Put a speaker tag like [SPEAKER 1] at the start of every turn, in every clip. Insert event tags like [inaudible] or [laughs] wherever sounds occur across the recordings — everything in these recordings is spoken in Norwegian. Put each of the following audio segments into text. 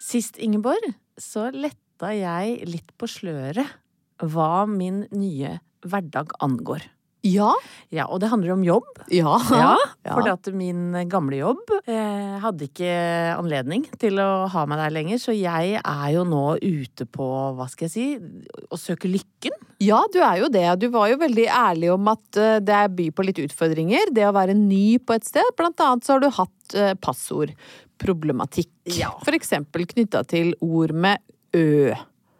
[SPEAKER 1] Sist, Ingeborg, så letta jeg litt på sløret hva min nye hverdag angår.
[SPEAKER 2] Ja.
[SPEAKER 1] Ja, og det handler om jobb.
[SPEAKER 2] Ja. [laughs]
[SPEAKER 1] Ja, fordi at min gamle jobb eh, hadde ikke anledning til å ha meg der lenger, så jeg er jo nå ute på, hva skal jeg si, å søke lykken.
[SPEAKER 2] Ja, du er jo det. Du var jo veldig ærlig om at eh, det er by på litt utfordringer. Det å være ny på et sted. Blant annet så har du hatt eh, passordproblematikk.
[SPEAKER 1] Ja.
[SPEAKER 2] For eksempel knytta til ord med ø.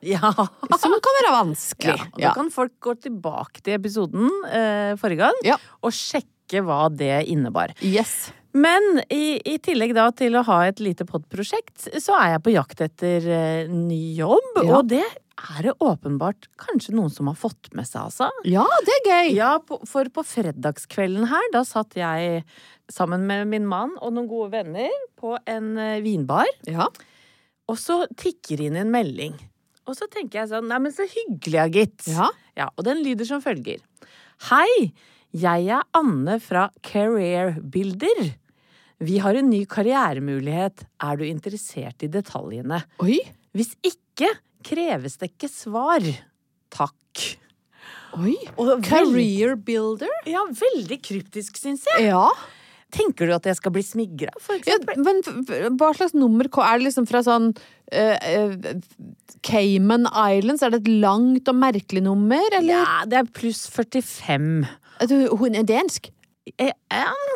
[SPEAKER 1] Ja.
[SPEAKER 2] Som kan være vanskelig.
[SPEAKER 1] Ja, da kan folk gå tilbake til episoden eh, forrige gang
[SPEAKER 2] Ja.
[SPEAKER 1] og sjekke hva det innebar.
[SPEAKER 2] Yes.
[SPEAKER 1] Men i, i tillegg da til å ha et lite podprosjekt, så er jeg på jakt etter eh, ny jobb. Og det er det åpenbart kanskje noen som har fått med seg, altså.
[SPEAKER 2] Ja, det er gøy.
[SPEAKER 1] Ja, for på fredagskvelden her, da satt jeg sammen med min mann og noen gode venner på en eh, vinbar.
[SPEAKER 2] Ja.
[SPEAKER 1] Og så tikker inn en melding. Og så tenker jeg sånn, nei, men så hyggelig, ja, gitt.
[SPEAKER 2] Ja.
[SPEAKER 1] Ja, og den lyder som følger. Hei, jeg er Anne fra Career Builder. Vi har en ny karrieremulighet. Er du interessert i detaljene?
[SPEAKER 2] Oi.
[SPEAKER 1] Hvis ikke, kreves det ikke svar. Takk.
[SPEAKER 2] Oi.
[SPEAKER 1] Og veldig,
[SPEAKER 2] Career builder?
[SPEAKER 1] ja, veldig kryptisk, syns jeg.
[SPEAKER 2] Ja.
[SPEAKER 1] Tenker du at jeg skal bli smigra, for
[SPEAKER 2] ja. Men hva slags nummer Er det liksom fra sånn uh, uh, Cayman Islands? Er det et langt og merkelig nummer, eller?
[SPEAKER 1] Ja, det er pluss 45.
[SPEAKER 2] Du, hun er dansk?
[SPEAKER 1] Ja,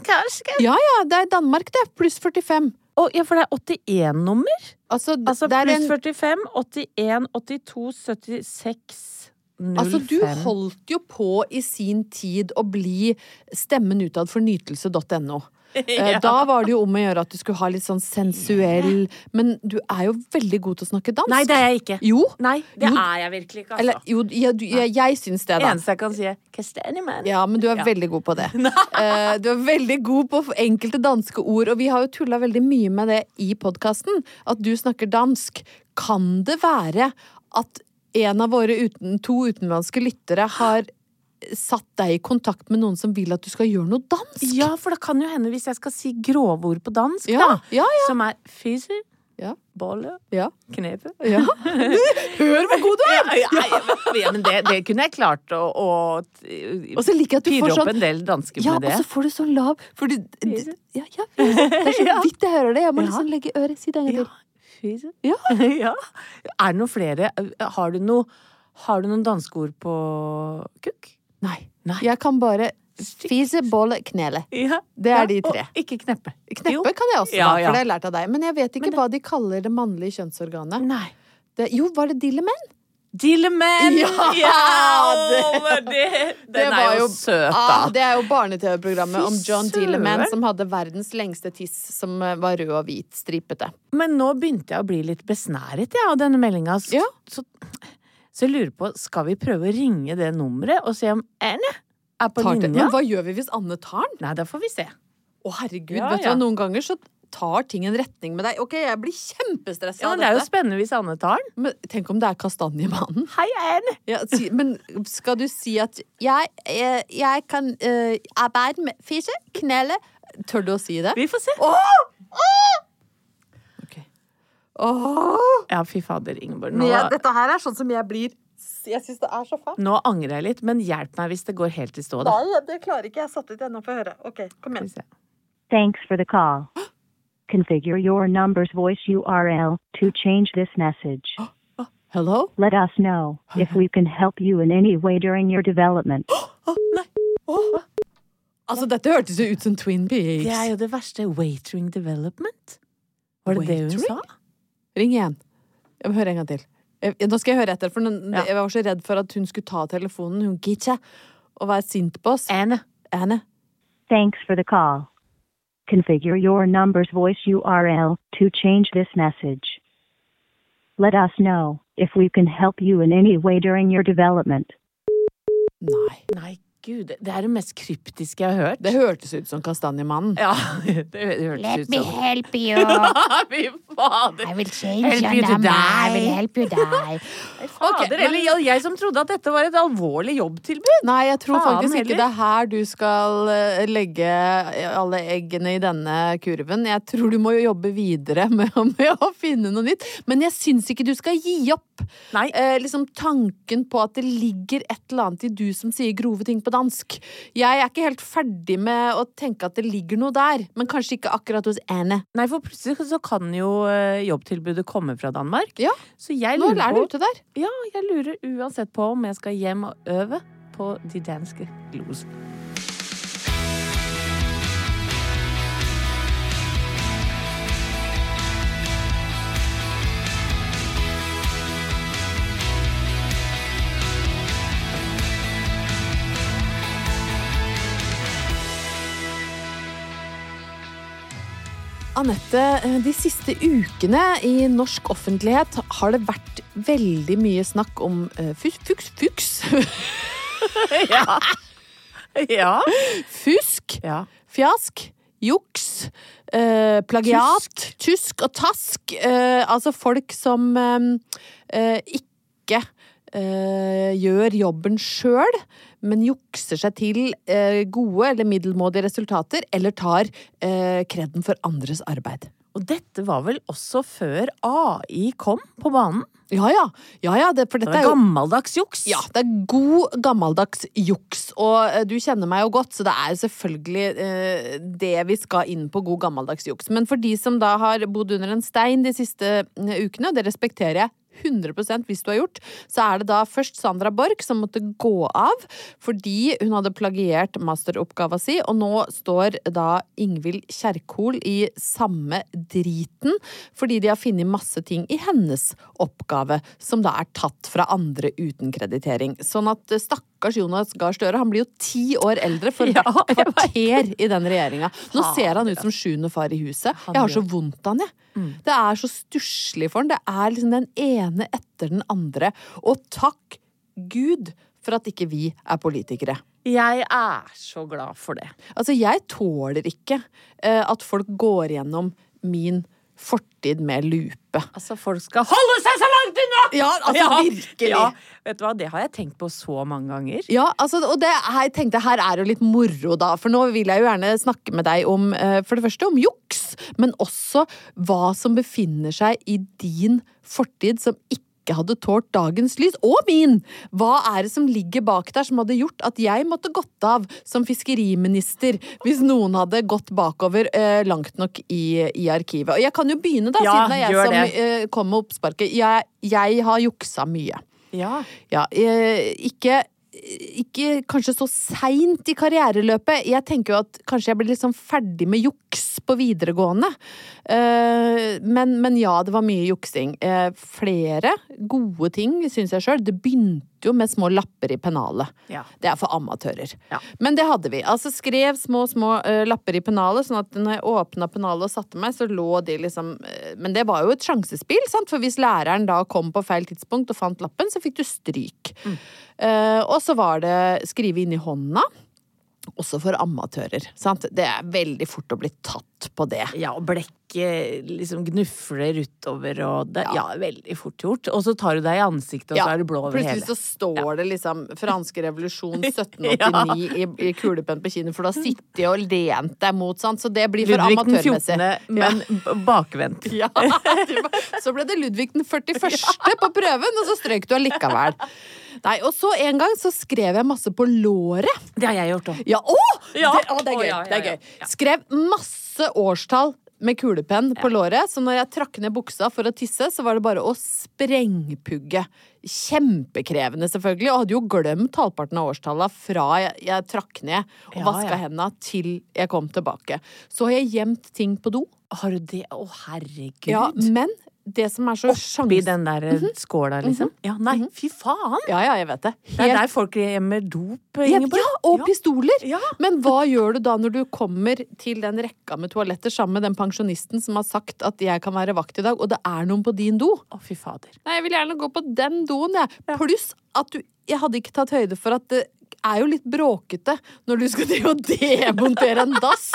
[SPEAKER 1] kanskje.
[SPEAKER 2] Ja ja, det er Danmark, det. Pluss 45.
[SPEAKER 1] Å, ja, for det er 81-nummer.
[SPEAKER 2] Altså,
[SPEAKER 1] Altså
[SPEAKER 2] er
[SPEAKER 1] pluss 45, 81, 82, 76, 05.
[SPEAKER 2] Altså, du holdt jo på i sin tid å bli stemmen utad for nytelse.no. [laughs] Ja. Da var det jo om å gjøre at du skulle ha litt sånn sensuell Men du er jo veldig god til å snakke dansk.
[SPEAKER 1] Nei, det er jeg ikke.
[SPEAKER 2] Jo.
[SPEAKER 1] Nei, det
[SPEAKER 2] Jo.
[SPEAKER 1] er jeg virkelig ikke, altså.
[SPEAKER 2] Eller jo, du, jeg, jeg syns det, da.
[SPEAKER 1] eneste jeg kan si, er Kastanjemann.
[SPEAKER 2] Ja, men du er
[SPEAKER 1] Ja.
[SPEAKER 2] veldig god på det. [laughs] Eh, du er veldig god på enkelte danske ord, og vi har jo tulla veldig mye med det i podkasten. At du snakker dansk. Kan det være at en av våre uten, to utenlandske lyttere har satt deg i kontakt med noen som vil at du skal gjøre noe dansk?
[SPEAKER 1] Ja, for det kan jo hende hvis jeg skal si grovord på dansk,
[SPEAKER 2] Ja,
[SPEAKER 1] da.
[SPEAKER 2] ja, ja.
[SPEAKER 1] Som er fyser
[SPEAKER 2] Ja.
[SPEAKER 1] bolle,
[SPEAKER 2] Ja.
[SPEAKER 1] knepe. [laughs]
[SPEAKER 2] ja. Hør hvor god du er! [laughs]
[SPEAKER 1] Ja, ja, ja, ja, men det, det kunne jeg klart å, å
[SPEAKER 2] Og så liker jeg at du får sånn
[SPEAKER 1] en del dansker
[SPEAKER 2] Ja,
[SPEAKER 1] med
[SPEAKER 2] og så får du sånn lav
[SPEAKER 1] Fise.
[SPEAKER 2] Ja, ja. Det er så [laughs]
[SPEAKER 1] Ja.
[SPEAKER 2] vidt jeg hører det. Jeg må liksom legge øret. Si det en gang
[SPEAKER 1] Ja.
[SPEAKER 2] til.
[SPEAKER 1] Fise.
[SPEAKER 2] Ja. [laughs]
[SPEAKER 1] ja. Er det noen flere? Har du, noe, har du noen danske på kukk?
[SPEAKER 2] Nei.
[SPEAKER 1] Nei.
[SPEAKER 2] Jeg kan bare fise, bolle, knele.
[SPEAKER 1] Ja.
[SPEAKER 2] Det er de tre.
[SPEAKER 1] Og ikke kneppe.
[SPEAKER 2] Kneppe
[SPEAKER 1] Jo.
[SPEAKER 2] kan jeg også,
[SPEAKER 1] Ja,
[SPEAKER 2] for det har jeg lært av deg. Men jeg vet ikke
[SPEAKER 1] det-
[SPEAKER 2] hva de kaller det mannlige kjønnsorganet. Det, jo, var det dillemenn?
[SPEAKER 1] Dillemenn!
[SPEAKER 2] Ja,
[SPEAKER 1] ja
[SPEAKER 2] det-
[SPEAKER 1] det, Den
[SPEAKER 2] det
[SPEAKER 1] er jo søt,
[SPEAKER 2] Ah,
[SPEAKER 1] da.
[SPEAKER 2] det er jo barne-TV-programmet om John. Dilleman som hadde verdens lengste tiss som eh, var rød og hvit stripete.
[SPEAKER 1] Men nå begynte jeg å bli litt besnæret ja, av denne meldinga. Så,
[SPEAKER 2] Ja.
[SPEAKER 1] så, så jeg lurer på, skal vi prøve å ringe det nummeret og se om Erne, er på linja.
[SPEAKER 2] Men hva gjør vi hvis Anne tar den?
[SPEAKER 1] Nei, da får vi se.
[SPEAKER 2] Å, herregud.
[SPEAKER 1] Ja,
[SPEAKER 2] vet du hva, Noen ganger så tar ting en retning med deg. Ok, jeg blir kjempestressa
[SPEAKER 1] Ja,
[SPEAKER 2] av
[SPEAKER 1] men Det er jo spennende hvis Anne tar den.
[SPEAKER 2] Men tenk om det er Kastanjemannen.
[SPEAKER 1] Hei, Anne!
[SPEAKER 2] Ja, si, men skal du si at jeg, jeg, jeg kan uh, arbeide med fise, knele Tør du å si det?
[SPEAKER 1] Vi får se.
[SPEAKER 2] Ok. Åh!
[SPEAKER 1] Ja, fy fader, Ingeborg. Nå,
[SPEAKER 2] Ja, dette her er sånn som jeg blir Jeg syns det er så fælt.
[SPEAKER 1] nå angrer jeg litt, men hjelp meg hvis det går helt i stå, da.
[SPEAKER 2] Nei, det klarer ikke jeg satt ut ennå. Få høre. Ok, kom igjen.
[SPEAKER 3] Thanks for the call. [gasps] Configure your number's voice URL to change this message. [gasps]
[SPEAKER 2] Hello?
[SPEAKER 3] Let us know if we can help you in any way during your development. [gasps]
[SPEAKER 2] Altså, dette hørtes jo ut som Twin Peaks.
[SPEAKER 1] Det er jo det verste. Waitering development. Var det det hun sa?
[SPEAKER 2] Ring igjen. Jeg må høre en gang til. Jeg, nå skal jeg høre etter, for den,
[SPEAKER 1] Ja.
[SPEAKER 2] jeg var så redd for at hun skulle ta telefonen, hun ikke, og være sint på oss.
[SPEAKER 1] Anne.
[SPEAKER 2] Anne.
[SPEAKER 3] Thanks for the call. Configure your number's voice URL to change this message. Let us know if we can help you in any way during your development.
[SPEAKER 1] Gud. Det er det mest kryptiske jeg har hørt.
[SPEAKER 2] Det hørtes ut som Kastanjemannen.
[SPEAKER 1] Ja, [laughs] det, det hørtes
[SPEAKER 4] Let
[SPEAKER 1] ut
[SPEAKER 4] me help [laughs] you.
[SPEAKER 1] Fy fader!
[SPEAKER 4] I will change
[SPEAKER 1] Help
[SPEAKER 4] your
[SPEAKER 1] you to
[SPEAKER 4] number. I will help you die. [laughs]
[SPEAKER 1] Fader,
[SPEAKER 2] men-
[SPEAKER 1] eller jeg, jeg som trodde at dette var et alvorlig jobbtilbud.
[SPEAKER 2] Nei, jeg tror
[SPEAKER 1] Faen
[SPEAKER 2] faktisk ikke
[SPEAKER 1] heller.
[SPEAKER 2] det er her du skal eh, legge alle eggene i denne kurven. Jeg tror du må jo jobbe videre med, med å finne noe nytt. Men jeg syns ikke du skal gi opp.
[SPEAKER 1] Nei.
[SPEAKER 2] Eh, liksom tanken på at det ligger et eller annet i du som sier grove ting på dansk. Jeg er ikke helt ferdig med å tenke at det ligger noe der, men kanskje ikke akkurat hos Anne.
[SPEAKER 1] Nei, for plutselig så kan jo eh, jobbtilbudet komme fra Danmark.
[SPEAKER 2] Ja,
[SPEAKER 1] Så jeg
[SPEAKER 2] nå er det ute der.
[SPEAKER 1] Ja, jeg lurer uansett på om jeg skal hjem og øve på de danske glosene.
[SPEAKER 2] Anette, eh, de siste ukene i norsk offentlighet har det vært veldig mye snakk om eh, fuks, fuks. [laughs]
[SPEAKER 1] Ja. ja.
[SPEAKER 2] fusk,
[SPEAKER 1] ja.
[SPEAKER 2] fjask, juks, eh, plagiat, tusk. og task. Eh, altså folk som ikke eh, gjør jobben sjøl, men jukser seg til eh, gode eller middelmådige resultater, eller tar eh, kreden for andres arbeid.
[SPEAKER 1] Og dette var vel også før AI kom på banen?
[SPEAKER 2] Ja ja, ja, ja det, for dette
[SPEAKER 1] det
[SPEAKER 2] er jo
[SPEAKER 1] gammeldags juks.
[SPEAKER 2] Ja, det er god, gammeldags juks. Og eh, du kjenner meg jo godt, så det er selvfølgelig eh, det vi skal inn på, god gammeldags juks. Men for de som da har bodd under en stein de siste eh, ukene, og det respekterer jeg 100% hvis du har gjort, så er det da først Sandra Borch som måtte gå av fordi hun hadde plagiert masteroppgava si, og nå står da Ingvild Kjerkol i samme driten fordi de har funnet masse ting i hennes oppgave som da er tatt fra andre uten kreditering. Sånn at eh, stakkars Jonas Gahr Støre, han blir jo ti år eldre for [laughs]
[SPEAKER 1] Ja,
[SPEAKER 2] hvert kvarter i den regjeringa. Nå ser han ut som sjuende far i huset. Jeg har så vondt av han, jeg.
[SPEAKER 1] Mm.
[SPEAKER 2] Det er så stusslig for han. Det er liksom den ene etter den andre. Og takk Gud for at ikke vi er politikere.
[SPEAKER 1] Jeg er så glad for det.
[SPEAKER 2] Altså, jeg tåler ikke uh, at folk går gjennom min fortid med lupe.
[SPEAKER 1] Altså, folk skal holde seg så langt unna!
[SPEAKER 2] Ja, altså, virkelig.
[SPEAKER 1] Ja, vet du hva, det har jeg tenkt på så mange ganger.
[SPEAKER 2] Ja, altså, og det, jeg tenkte her er jo litt moro, da. For nå vil jeg jo gjerne snakke med deg om eh, for det første om juks, men også hva som befinner seg i din fortid som ikke hadde tålt dagens lys, og min! Hva er det som ligger bak der som hadde gjort at jeg måtte gått av som fiskeriminister hvis noen hadde gått bakover eh, langt nok i, i arkivet? Og jeg kan jo begynne, da,
[SPEAKER 1] Ja,
[SPEAKER 2] siden det er jeg som eh, kom med oppsparket. Jeg, jeg har juksa mye.
[SPEAKER 1] Ja.
[SPEAKER 2] Ja, eh, ikke ikke kanskje så seint i karriereløpet. Jeg tenker jo at kanskje jeg litt sånn ferdig med juks på videregående. Eh, men, men ja, det var mye juksing. Eh, flere gode ting, syns jeg sjøl. Det begynte jo med små lapper i pennalet.
[SPEAKER 1] Ja.
[SPEAKER 2] Det er for amatører.
[SPEAKER 1] Ja.
[SPEAKER 2] Men det hadde vi. Altså skrev små, små eh, lapper i pennalet, sånn at når jeg åpna pennalet og satte meg, så lå de liksom eh, Men det var jo et sjansespill, sant? For hvis læreren da kom på feil tidspunkt og fant lappen, så fikk du stryk. Eh, og så var det skrive inn i hånda. Også for amatører. Sant? Det er veldig fort å bli tatt på det.
[SPEAKER 1] Ja, og blekket liksom gnufler utover, og det Ja, veldig fort gjort. Og så tar du deg i ansiktet, og
[SPEAKER 2] Ja,
[SPEAKER 1] så er du blå over
[SPEAKER 2] Plutselig
[SPEAKER 1] hele.
[SPEAKER 2] så står det liksom 'Franske revolusjon [laughs] 1789' i, i kulepenn på kinnet, for du har sittet og lent deg mot, sant. Så det blir for
[SPEAKER 1] Ludvig den
[SPEAKER 2] amatørmessig.
[SPEAKER 1] 14., men bakvendt. [laughs]
[SPEAKER 2] Ja, så ble det Ludvig den 41. [laughs] på prøven, og så strøk du allikevel. Nei, og så en gang så skrev jeg masse på låret.
[SPEAKER 1] Det har jeg gjort òg.
[SPEAKER 2] Ja, å!
[SPEAKER 1] Ja.
[SPEAKER 2] Det, å, det er
[SPEAKER 1] Å,
[SPEAKER 2] gøy.
[SPEAKER 1] ja, ja,
[SPEAKER 2] det er gøy. Skrev masse årstall med kulepenn på låret, så når jeg trakk ned buksa for å tisse, så var det bare å sprengpugge. Kjempekrevende, selvfølgelig, og hadde jo glemt halvparten av årstalla fra jeg, jeg trakk ned og
[SPEAKER 1] Ja,
[SPEAKER 2] vaska
[SPEAKER 1] ja.
[SPEAKER 2] henda til jeg kom tilbake. Så har jeg gjemt ting på do.
[SPEAKER 1] Har du det? Å, herregud.
[SPEAKER 2] Ja, men det som er så
[SPEAKER 1] Oppi den der eh, skåla, liksom? Ja, nei, fy faen!
[SPEAKER 2] Ja, ja, jeg vet det.
[SPEAKER 1] Det er der folk gjemmer dop, Ingeborg.
[SPEAKER 2] ja, og pistoler!
[SPEAKER 1] Ja.
[SPEAKER 2] Men hva gjør du da når du kommer til den rekka med toaletter sammen med den pensjonisten som har sagt at jeg kan være vakt i dag, og det er noen på din do?
[SPEAKER 1] Å, fy fader.
[SPEAKER 2] Nei, jeg vil gjerne gå på den doen, jeg. Pluss at du Jeg hadde ikke tatt høyde for at det er jo litt bråkete når du skal [laughs] til å demontere en dass.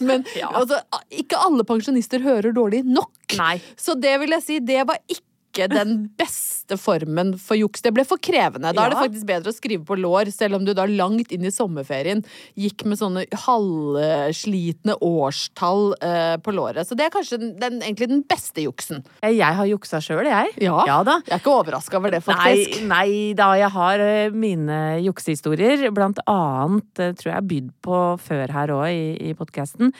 [SPEAKER 2] Men
[SPEAKER 1] Ja.
[SPEAKER 2] altså, ikke alle pensjonister hører dårlig nok.
[SPEAKER 1] Nei.
[SPEAKER 2] Så det vil jeg si, det var ikke den beste formen for juks. Det ble for krevende. Da er det faktisk bedre å skrive på lår, selv om du da langt inn i sommerferien gikk med sånne halvslitne årstall eh, på låret. Så det er kanskje den, egentlig den beste juksen.
[SPEAKER 1] Jeg har juksa sjøl, jeg.
[SPEAKER 2] Ja.
[SPEAKER 1] da.
[SPEAKER 2] Jeg er ikke overraska over det, faktisk.
[SPEAKER 1] Nei, nei da, jeg har eh, mine juksehistorier. Blant annet, eh, tror jeg, bydd på før her òg i, i podkasten.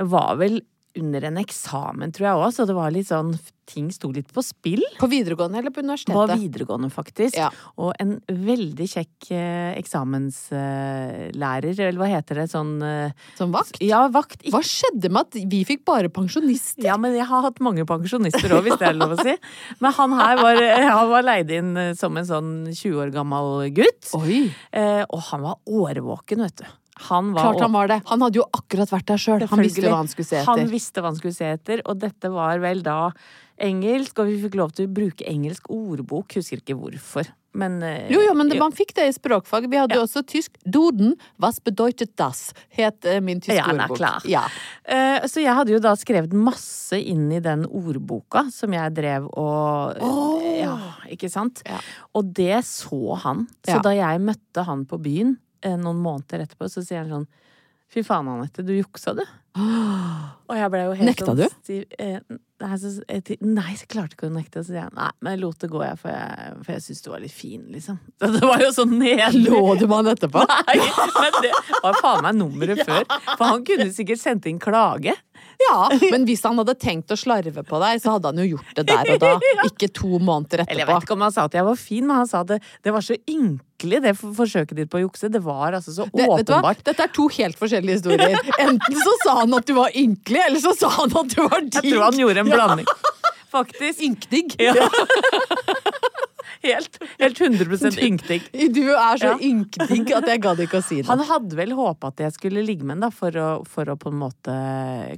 [SPEAKER 1] Var vel under en eksamen, tror jeg òg, så det var litt sånn Ting sto litt på spill.
[SPEAKER 2] På videregående eller på universitetet?
[SPEAKER 1] På videregående, faktisk.
[SPEAKER 2] Ja.
[SPEAKER 1] Og en veldig kjekk eh, eksamenslærer, eller hva heter det, sånn eh,
[SPEAKER 2] Som vakt?
[SPEAKER 1] Ja, vakt.
[SPEAKER 2] Hva skjedde med at vi fikk bare pensjonister?
[SPEAKER 1] Ja, men jeg har hatt mange pensjonister òg, hvis det er lov å si. Men han her var, han var leid inn eh, som en sånn 20 år gammel gutt.
[SPEAKER 2] Oi!
[SPEAKER 1] Eh, og han var årvåken, vet du. Han var
[SPEAKER 2] Klart han var det. Han hadde jo akkurat vært der sjøl. Han visste hva han skulle se
[SPEAKER 1] Han
[SPEAKER 2] etter.
[SPEAKER 1] visste hva han skulle se etter, og dette var vel da engelsk, og vi fikk lov til å bruke engelsk ordbok. Husker ikke hvorfor, men eh,
[SPEAKER 2] Jo, jo, men det, man fikk det i språkfag. Vi hadde
[SPEAKER 1] Ja.
[SPEAKER 2] også tysk. Doden, was bedeutet das? Het eh, min tyske
[SPEAKER 1] Ja,
[SPEAKER 2] ordbok.
[SPEAKER 1] klar.
[SPEAKER 2] Ja.
[SPEAKER 1] Eh, Så jeg hadde jo da skrevet masse inn i den ordboka som jeg drev og Ja, ikke sant?
[SPEAKER 2] Ja.
[SPEAKER 1] Og det så han. Så da jeg møtte han på byen noen måneder etterpå, så sier han sånn Fy faen, Anette, du juksa, du. Og jeg ble jo helt
[SPEAKER 2] Nekta
[SPEAKER 1] sånn
[SPEAKER 2] du?
[SPEAKER 1] stiv. Eh, nei, så, jeg, nei, så klarte ikke å nekte. Så sier jeg nei, men jeg lot det gå, jeg, for jeg, for jeg syntes du var litt fin, liksom. [laughs] Så det var jo sånn nederlig.
[SPEAKER 2] Lå du med han etterpå? [laughs]
[SPEAKER 1] Nei, men det var faen meg nummeret [laughs] før. For han kunne sikkert sendt inn klage.
[SPEAKER 2] Ja, men hvis han hadde tenkt å slarve på deg, så hadde han jo gjort det der og da. Ikke to måneder etterpå.
[SPEAKER 1] Eller jeg vet ikke om han sa at jeg var fin, men han sa at det, det var så ynkelig, det forsøket ditt på å jukse. Det var altså så
[SPEAKER 2] Det,
[SPEAKER 1] åpenbart.
[SPEAKER 2] Dette er to helt forskjellige historier. Enten så sa han at du var ynkelig, eller så sa han at du var digg.
[SPEAKER 1] Jeg tror han gjorde en blanding. Faktisk.
[SPEAKER 2] Ynkdigg.
[SPEAKER 1] Ja. [laughs] Helt, helt 100 ynkdigg.
[SPEAKER 2] Du er så
[SPEAKER 1] Ja.
[SPEAKER 2] ynkdigg at jeg gadd ikke å si det.
[SPEAKER 1] Han hadde vel håpa at jeg skulle ligge med ham, for, for å på en måte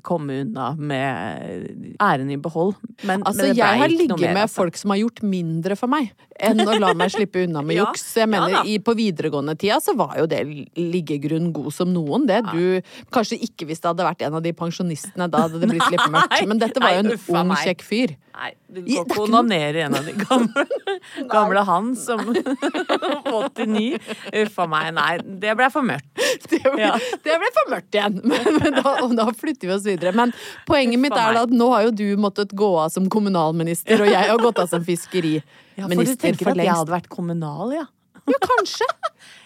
[SPEAKER 1] komme unna med æren i behold. Men,
[SPEAKER 2] Altså,
[SPEAKER 1] men
[SPEAKER 2] jeg har ligget med
[SPEAKER 1] altså.
[SPEAKER 2] folk som har gjort mindre for meg, enn å la meg slippe unna med [laughs]
[SPEAKER 1] Ja,
[SPEAKER 2] juks. Jeg mener,
[SPEAKER 1] ja,
[SPEAKER 2] i, På videregående tida så var jo det liggegrunn god som noen, det. Du, kanskje ikke hvis det hadde vært en av de pensjonistene, da hadde det blitt [laughs] litt mørkt. Men dette var jo en ung, kjekk fyr.
[SPEAKER 1] Nei, du
[SPEAKER 2] kan
[SPEAKER 1] ikke onanere en av de gamle, [laughs] gamle han som [laughs] 89. Uffa meg, nei. Det ble for mørkt. [laughs]
[SPEAKER 2] Det ble,
[SPEAKER 1] Ja.
[SPEAKER 2] det ble for mørkt igjen, men, men da, og da flytter vi oss videre. Men poenget mitt er at nå har jo du måttet gå av som kommunalminister, og jeg har gått av som
[SPEAKER 1] Ja, for du tenker
[SPEAKER 2] for
[SPEAKER 1] at jeg hadde vært kommunal, ja?
[SPEAKER 2] Ja, kanskje.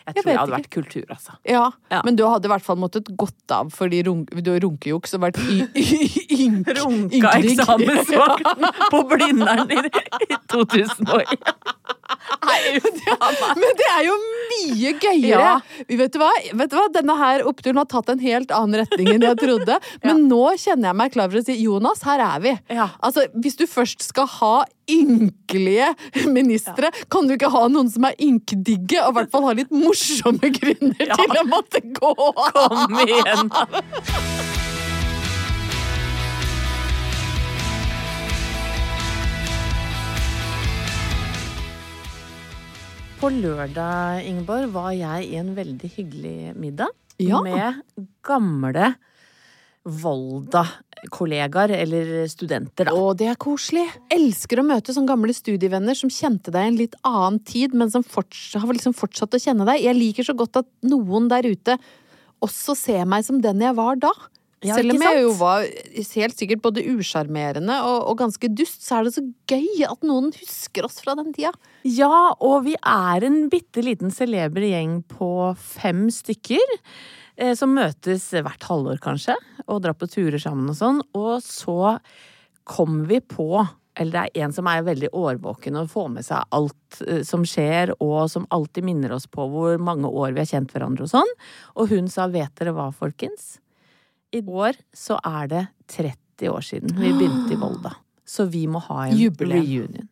[SPEAKER 1] Jeg
[SPEAKER 2] Jeg
[SPEAKER 1] tror jeg, hadde
[SPEAKER 2] ikke.
[SPEAKER 1] vært kultur, altså.
[SPEAKER 2] Ja,
[SPEAKER 1] Ja.
[SPEAKER 2] men du hadde i hvert fall måttet gått av fordi runk, du har runkejuks og vært ynk,
[SPEAKER 1] Runka eksamensvakten på Blindern i, i 2001. Nei, uffa.
[SPEAKER 2] Men det er jo mye gøyere!
[SPEAKER 1] Ja.
[SPEAKER 2] Vet, du? Vet du hva? Denne her oppturen har tatt en helt annen retning enn jeg trodde. [laughs] Men nå kjenner jeg meg klar for å si Jonas, her er vi. Altså, Hvis du først skal ha ynkelige ministre, kan du ikke ha noen som er ynkedigge, og i hvert fall ha litt morsomme grunner
[SPEAKER 1] Ja.
[SPEAKER 2] til å måtte gå?
[SPEAKER 1] Kom igjen. På lørdag, Ingeborg, var jeg i en veldig hyggelig middag.
[SPEAKER 2] Ja.
[SPEAKER 1] med gamle Volda-kollegaer eller studenter, da.
[SPEAKER 2] Å, det er koselig. Elsker å møte sånne gamle studievenner som kjente deg i en litt annen tid, men som forts har liksom fortsatt å kjenne deg. Jeg liker så godt at noen der ute også ser meg som den jeg var da.
[SPEAKER 1] Ja,
[SPEAKER 2] Selv om jeg jo var helt sikkert både usjarmerende og, og ganske dust, så er det så gøy at noen husker oss fra den tida.
[SPEAKER 1] Ja, og vi er en bitte liten celeber gjeng på fem stykker. Eh, som møtes hvert halvår, kanskje, og drar på turer sammen og sånn. Og så kommer vi på eller det er en som er veldig årvåken og får med seg alt eh, som skjer, og som alltid minner oss på hvor mange år vi har kjent hverandre og sånn. Og hun sa 'vet dere hva, folkens'? I år så er det 30 år siden vi begynte i Volda. Så vi må ha en
[SPEAKER 2] Jubileum.
[SPEAKER 1] reunion.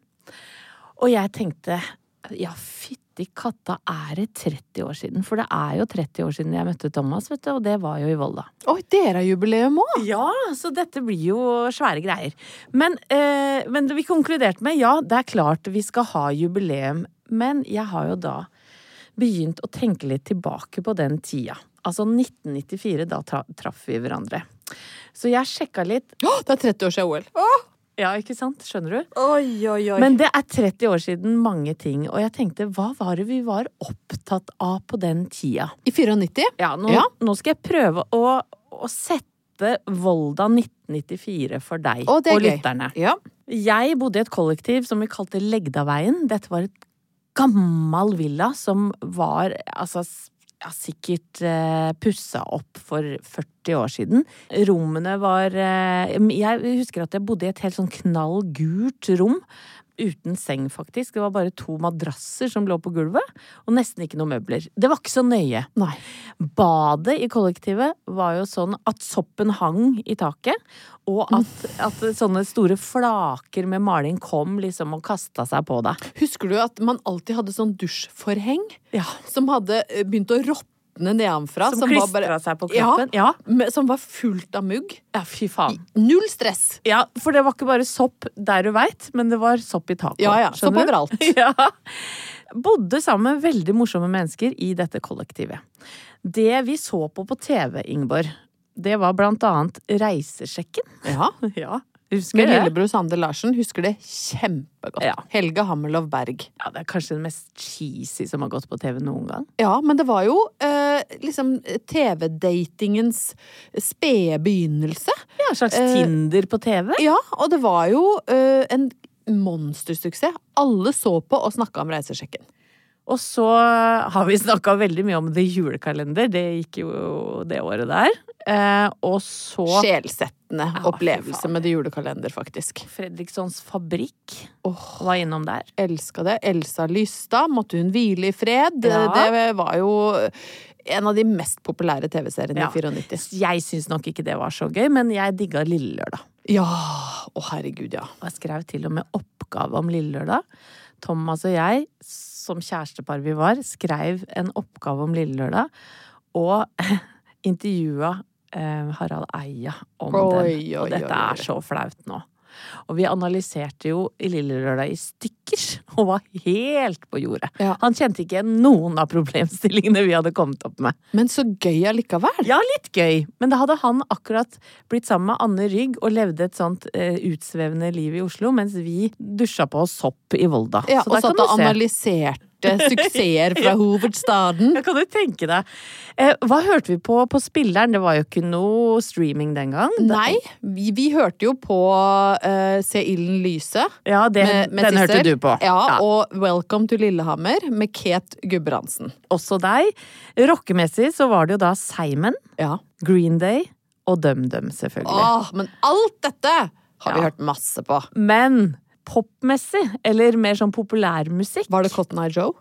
[SPEAKER 1] Og jeg tenkte ja, fytti katta, er det 30 år siden? For det er jo 30 år siden jeg møtte Thomas, vet du, og det var jo i Volda.
[SPEAKER 2] Oi, dere har jubileum òg!
[SPEAKER 1] Ja, så dette blir jo svære greier. Men, eh, men vi konkluderte med ja, det er klart vi skal ha jubileum. Men jeg har jo da begynt å tenke litt tilbake på den tida. Altså 1994, da traff vi hverandre. Så jeg sjekka litt.
[SPEAKER 2] Å, Det er 30 år siden OL.
[SPEAKER 1] Ja, ikke sant? Skjønner du?
[SPEAKER 2] Oi, oi, oi.
[SPEAKER 1] Men det er 30 år siden mange ting, og jeg tenkte hva var det vi var opptatt av på den tida?
[SPEAKER 2] I 94?
[SPEAKER 1] Ja, nå,
[SPEAKER 2] Ja.
[SPEAKER 1] nå skal jeg prøve å, å sette Volda 1994 for deg og,
[SPEAKER 2] og
[SPEAKER 1] lytterne.
[SPEAKER 2] Ja.
[SPEAKER 1] Jeg bodde i et kollektiv som vi kalte Legdaveien. Dette var et gammel villa som var altså ja, sikkert eh, pussa opp for 40 år siden. Rommene var eh, Jeg husker at jeg bodde i et helt sånn knall gult rom. Uten seng, faktisk. Det var bare to madrasser som lå på gulvet. Og nesten ikke noen møbler. Det var ikke så nøye.
[SPEAKER 2] Nei.
[SPEAKER 1] Badet i kollektivet var jo sånn at soppen hang i taket, og at, at sånne store flaker med maling kom liksom og kasta seg på deg.
[SPEAKER 2] Husker du at man alltid hadde sånn dusjforheng
[SPEAKER 1] Ja.
[SPEAKER 2] som hadde eh, begynt å råtne nedenfra?
[SPEAKER 1] Som
[SPEAKER 2] var
[SPEAKER 1] klistra seg på kroppen. Ja.
[SPEAKER 2] med- Som var fullt av mugg.
[SPEAKER 1] ja, fy faen.
[SPEAKER 2] Null stress!
[SPEAKER 1] Ja, for det var ikke bare sopp der du veit, men det var sopp i taket.
[SPEAKER 2] Ja, ja. Sopp overalt. [laughs]
[SPEAKER 1] Ja. Bodde sammen med veldig morsomme mennesker i dette kollektivet. Det vi så på på TV, Ingeborg, det var blant annet Reisesjekken.
[SPEAKER 2] Ja. [laughs]
[SPEAKER 1] Ja, det?
[SPEAKER 2] lillebror Sander Larsen husker det kjempegodt.
[SPEAKER 1] Ja.
[SPEAKER 2] Helge Hammerlov Berg.
[SPEAKER 1] Ja, det er kanskje den mest cheesy som har gått på TV noen gang.
[SPEAKER 2] Ja, men det var jo eh, liksom TV-datingens spede begynnelse.
[SPEAKER 1] Ja, en slags
[SPEAKER 2] Eh,
[SPEAKER 1] Tinder på TV.
[SPEAKER 2] Ja, og det var jo eh, en monstersuksess. Alle så på og snakka om Reisesjekken.
[SPEAKER 1] Og så har vi snakka veldig mye om The Julekalender. Det gikk jo det året der. Eh, og så
[SPEAKER 2] Sjelsettende
[SPEAKER 1] Ja,
[SPEAKER 2] opplevelse med det Julekalender, faktisk.
[SPEAKER 1] Fredrikssons Fabrikk
[SPEAKER 2] oh,
[SPEAKER 1] var innom der.
[SPEAKER 2] elska det. Elsa Lystad, måtte hun hvile i fred?
[SPEAKER 1] Ja.
[SPEAKER 2] Det var jo en av de mest populære TV-seriene
[SPEAKER 1] Ja.
[SPEAKER 2] i 94.
[SPEAKER 1] Jeg syns nok ikke det var så gøy, men jeg digga Lille Lørdag.
[SPEAKER 2] Ja! Å, herregud, ja.
[SPEAKER 1] Og jeg skrev til og med oppgave om Lille Lørdag. Thomas og jeg, som kjærestepar vi var, skrev en oppgave om Lille Lørdag. Og [laughs] intervjua Harald Eia om
[SPEAKER 2] Oi,
[SPEAKER 1] den. Og dette
[SPEAKER 2] oi, oi.
[SPEAKER 1] er så flaut nå. Og vi analyserte jo i Lille Lørdag i stykker, [laughs] og var helt på jordet.
[SPEAKER 2] Ja.
[SPEAKER 1] Han kjente ikke igjen noen av problemstillingene vi hadde kommet opp med.
[SPEAKER 2] Men så gøy allikevel.
[SPEAKER 1] Ja, litt gøy, men da hadde han akkurat blitt sammen med Anne Rygg og levde et sånt eh, utsvevende liv i Oslo, mens vi dusja på sopp i Volda.
[SPEAKER 2] Ja,
[SPEAKER 1] Så
[SPEAKER 2] og satt og
[SPEAKER 1] du se.
[SPEAKER 2] suksesser fra [laughs] hovedstaden.
[SPEAKER 1] Ja, kan du tenke deg. Eh, hva hørte vi på på spilleren? Det var jo ikke noe streaming den gang.
[SPEAKER 2] Nei, vi, vi hørte jo på uh, Se ilden lyse.
[SPEAKER 1] Ja, det,
[SPEAKER 2] med- med
[SPEAKER 1] den hørte du på.
[SPEAKER 2] Ja, og Welcome to Lillehammer med Kate Gudbrandsen.
[SPEAKER 1] Også deg. Rockemessig så var det jo da Simon,
[SPEAKER 2] Ja.
[SPEAKER 1] Green Day og DumDum, selvfølgelig.
[SPEAKER 2] Åh, men alt dette har vi
[SPEAKER 1] Ja.
[SPEAKER 2] hørt masse på.
[SPEAKER 1] Men popmessig, eller mer sånn populærmusikk
[SPEAKER 2] Var det Cotton Eye Joe?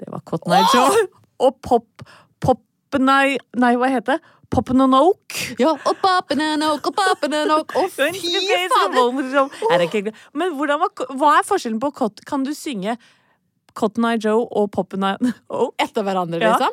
[SPEAKER 1] Det var Cotton Eye Joe. Og pop... pop nei, hva heter det? Poppen and Oak.
[SPEAKER 2] Ja, og pappen and oak, og pappen and oak. Å, fy fader!
[SPEAKER 1] Er Men hvordan var, hva er forskjellen på cot- Kan du synge Cotton Eye Joe og Poppin' Eye [laughs] Oak.
[SPEAKER 2] Etter hverandre,
[SPEAKER 1] Ja.
[SPEAKER 2] liksom.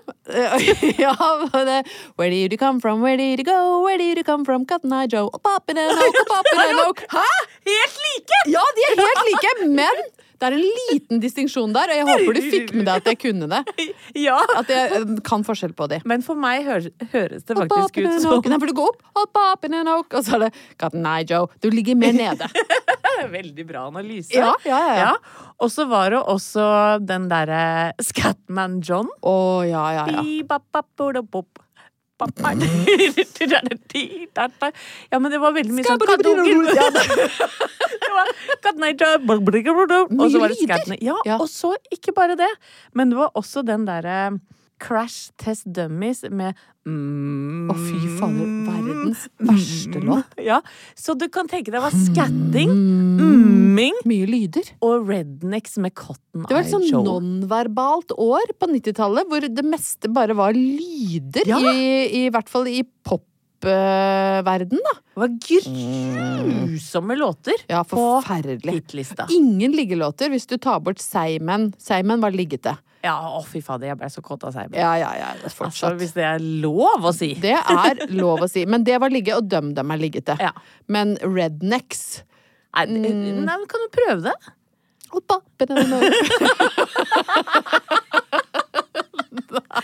[SPEAKER 2] [laughs] ja, men det, Where did you come from, where did you go, where did you come from, Cotton Eye Joe, og Poppin' Eye Oak, Poppin' and [laughs] Oak. Hæ?
[SPEAKER 1] Helt like!
[SPEAKER 2] Ja, de er helt like, men det er en liten distinksjon der, og jeg håper du fikk med deg at jeg kunne det. [laughs]
[SPEAKER 1] Ja.
[SPEAKER 2] At jeg eh, kan forskjell på de.
[SPEAKER 1] Men for meg høres, det faktisk ut som.
[SPEAKER 2] Nei, for du går opp, Poppin' and Oak, og så er det Cotton Eye Joe. Du ligger mer nede. [laughs]
[SPEAKER 1] Veldig bra analyse.
[SPEAKER 2] Ja, ja, ja, ja.
[SPEAKER 1] Og så var det også den derre Scatman John.
[SPEAKER 2] Å, ja, ja, ja.
[SPEAKER 1] Ja, men det var veldig mye sånn Katnei- [laughs] Og så var det
[SPEAKER 2] lyder.
[SPEAKER 1] Ja,
[SPEAKER 2] Ja.
[SPEAKER 1] og så ikke bare det, men det var også den derre Crash Test Dummies med mm,
[SPEAKER 2] Å, fy fader. Verdens verste låt.
[SPEAKER 1] Ja, så du kan tenke deg hva skatting, umming
[SPEAKER 2] Mye lyder.
[SPEAKER 1] og rednecks med Cotton
[SPEAKER 2] Det var et sånn
[SPEAKER 1] Joe.
[SPEAKER 2] nonverbalt år på 90-tallet, hvor det meste bare var lyder,
[SPEAKER 1] Ja.
[SPEAKER 2] i, i hvert fall i pop popverden, da.
[SPEAKER 1] Det var grusomme låter
[SPEAKER 2] Ja,
[SPEAKER 1] på hitlista.
[SPEAKER 2] Ingen liggelåter hvis du tar bort Seimen. Seimen var liggete.
[SPEAKER 1] Ja, å fy fader, jeg ble så kåt av seg.
[SPEAKER 2] Ja, ja, ja.
[SPEAKER 1] Altså, hvis det er lov å si.
[SPEAKER 2] Det er lov å si. Men det var ligge, og døm dem er liggete.
[SPEAKER 1] Ja.
[SPEAKER 2] Men rednecks
[SPEAKER 1] Nei, nei, kan du prøve det? [laughs]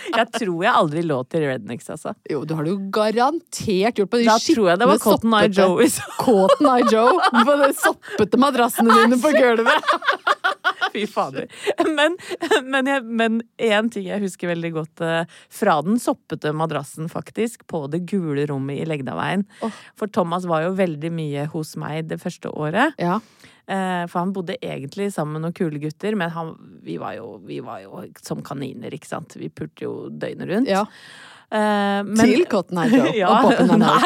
[SPEAKER 1] Jeg tror jeg aldri lå til Rednecks, altså.
[SPEAKER 2] Jo, du har det jo garantert gjort på de
[SPEAKER 1] Da tror jeg det var Cotton Eye Joe.
[SPEAKER 2] Cotton Eye Joe på de soppete madrassene dine på gulvet. [laughs]
[SPEAKER 1] Fy fader. Men, men, jeg, men en ting jeg husker veldig godt eh, fra den soppete madrassen, faktisk, på det gule rommet i Legdaveien. For Thomas var jo veldig mye hos meg det første året.
[SPEAKER 2] Ja.
[SPEAKER 1] Eh, For han bodde egentlig sammen med noen kule gutter, men han, vi, var jo, vi var jo som kaniner, ikke sant. Vi pulte jo døgnet rundt.
[SPEAKER 2] ja.
[SPEAKER 1] Eh, men-
[SPEAKER 2] Til Cotton Eye Joe [laughs]
[SPEAKER 1] ja,
[SPEAKER 2] og Poppen and Oak.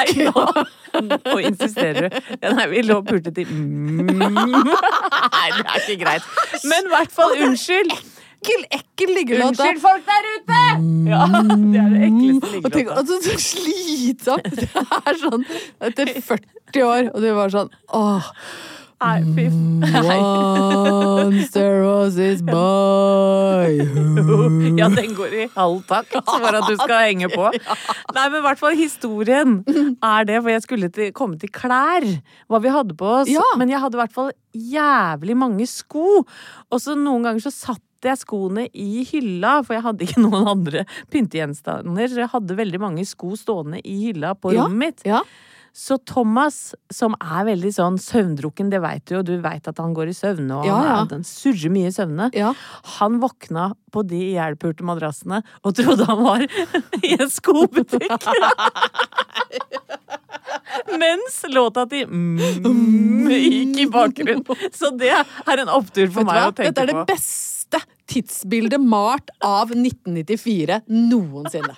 [SPEAKER 1] Nei, nå, insisterer du. Ja, nei, vi lå og pulte til mm. Nei, det er ikke greit. Men i hvert fall, unnskyld.
[SPEAKER 2] Ekkel, ekkel liggelåt.
[SPEAKER 1] Unnskyld, folk der ute! Ja, det er det ekleste liggelåta.
[SPEAKER 2] altså, så slitsomt! Det er sånn etter 40 år, og du var sånn åh.
[SPEAKER 1] Nei, fy Monster [laughs]
[SPEAKER 2] Once was boy [laughs]
[SPEAKER 1] Ja, den går i halv takt for at du skal henge på. [laughs] Nei, men i hvert fall historien er det, for jeg skulle til, komme til klær. Hva vi hadde på oss.
[SPEAKER 2] Ja.
[SPEAKER 1] Men jeg hadde i hvert fall jævlig mange sko. Og så noen ganger så satt jeg skoene i hylla, for jeg hadde ikke noen andre pyntegjenstander. Så jeg hadde veldig mange sko stående i hylla på
[SPEAKER 2] Ja.
[SPEAKER 1] rommet mitt.
[SPEAKER 2] Ja.
[SPEAKER 1] Så Thomas, som er veldig sånn søvndrukken, det veit du jo, du veit at han går i søvne, og
[SPEAKER 2] Ja, ja.
[SPEAKER 1] han, surrer mye i søvne.
[SPEAKER 2] Ja.
[SPEAKER 1] Han våkna på de ihjelpulte madrassene og trodde han var [laughs] i en skobutikk. [laughs] Mens låta til mm, gikk i bakgrunnen. Så det er en opptur for meg å tenke
[SPEAKER 2] Dette er det beste tidsbildet malt av 1994 noensinne.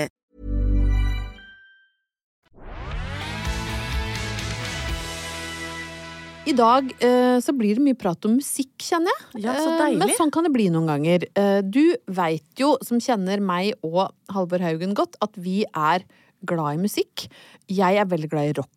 [SPEAKER 2] I dag eh, så blir det mye prat om musikk, kjenner jeg.
[SPEAKER 1] Ja, så
[SPEAKER 2] Eh,
[SPEAKER 1] deilig.
[SPEAKER 2] Men sånn kan det bli noen ganger. Eh, du veit jo, som kjenner meg og Halvor Haugen godt, at vi er glad i musikk. Jeg er veldig glad i rock.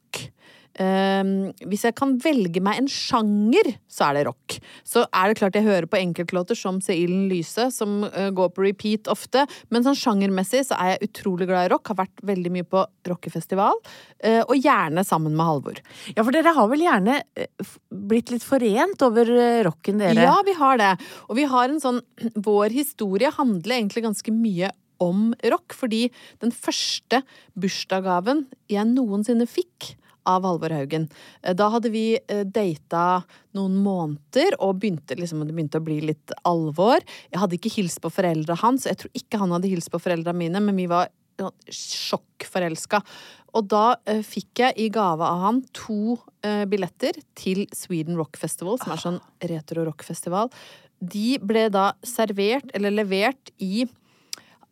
[SPEAKER 2] Eh, hvis jeg kan velge meg en sjanger, så er det rock. Så er det klart jeg hører på enkeltlåter som Se ilden lyse, som uh, går på repeat ofte. Men sånn sjangermessig så er jeg utrolig glad i rock. Har vært veldig mye på rockefestival. Uh, og gjerne sammen med Halvor.
[SPEAKER 1] Ja, for dere har vel gjerne eh, blitt litt forent over rocken, dere?
[SPEAKER 2] Ja, vi har det. Og vi har en sånn [clears throat] Vår historie handler egentlig ganske mye om rock, fordi den første bursdagsgaven jeg noensinne fikk av Halvor Haugen. eh, Da hadde vi eh, data noen måneder, og begynte liksom, det begynte å bli litt alvor. Jeg hadde ikke hilst på foreldra hans, jeg tror ikke han hadde hilst på foreldra mine, men vi var sjokkforelska. Og da uh, fikk jeg i gave av han to uh, billetter til Sweden Rock Festival, som er sånn retro-rockfestival. De ble da servert, eller levert, i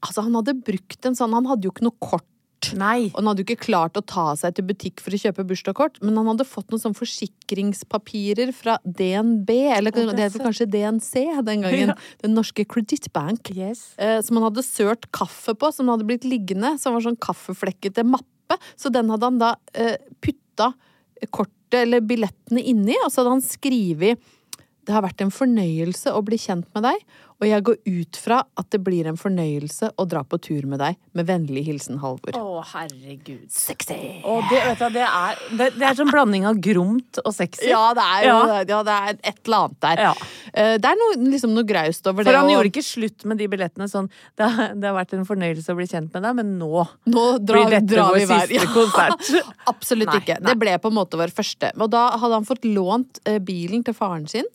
[SPEAKER 2] Altså, han hadde brukt en sånn Han hadde jo ikke noe kort.
[SPEAKER 1] Nei.
[SPEAKER 2] Og han hadde jo ikke klart å ta seg til butikk for å kjøpe bursdagskort, men han hadde fått noen sånn forsikringspapirer fra DNB, eller
[SPEAKER 1] det
[SPEAKER 2] det het kanskje DNC den gangen. Den norske kredittbank.
[SPEAKER 1] Yes.
[SPEAKER 2] Eh, som han hadde sølt kaffe på, som hadde blitt liggende. Som var sånn kaffeflekkete mappe. Så den hadde han da eh, putta kortet eller billettene inni, og så hadde han skrevet det har vært en fornøyelse å bli kjent med deg, og jeg går ut fra at det blir en fornøyelse å dra på tur med deg. Med vennlig hilsen Halvor.
[SPEAKER 1] Å, herregud.
[SPEAKER 2] Sexy!
[SPEAKER 1] Og det, vet du, det er, det, det er sånn blanding av gromt og sexy.
[SPEAKER 2] Ja, det er jo
[SPEAKER 1] Ja.
[SPEAKER 2] ja, det er et eller annet der.
[SPEAKER 1] Ja.
[SPEAKER 2] Uh, Det er noe, liksom noe graust over det.
[SPEAKER 1] For han
[SPEAKER 2] og-
[SPEAKER 1] gjorde ikke slutt med de billettene sånn det har, det har vært en fornøyelse å bli kjent med deg, men nå
[SPEAKER 2] Nå drar,
[SPEAKER 1] blir dette
[SPEAKER 2] drar
[SPEAKER 1] vår siste konsert. [laughs]
[SPEAKER 2] Absolutt
[SPEAKER 1] Nei,
[SPEAKER 2] ikke.
[SPEAKER 1] nei.
[SPEAKER 2] Det ble på en måte vår første. Og da hadde han fått lånt uh, bilen til faren sin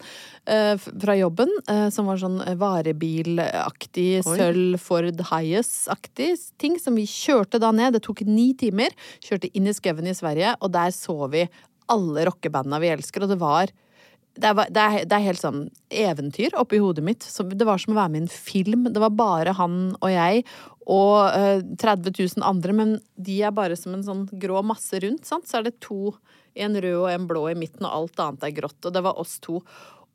[SPEAKER 2] uh, fra jobben, eh, som var sånn eh, varebilaktig, sølv Ford Highas-aktig ting, som vi kjørte da ned. Det tok ni timer. Kjørte inn i skauen i Sverige, og der så vi alle rockebanda vi elsker, og det var det er, det, er, det er helt sånn eventyr oppi hodet mitt. Det var som å være med i en film. Det var bare han og jeg og eh, 30 000 andre, men de er bare som en sånn grå masse rundt. Sant? Så er det to, en rød og en blå i midten, og alt annet er grått. Og det var oss to.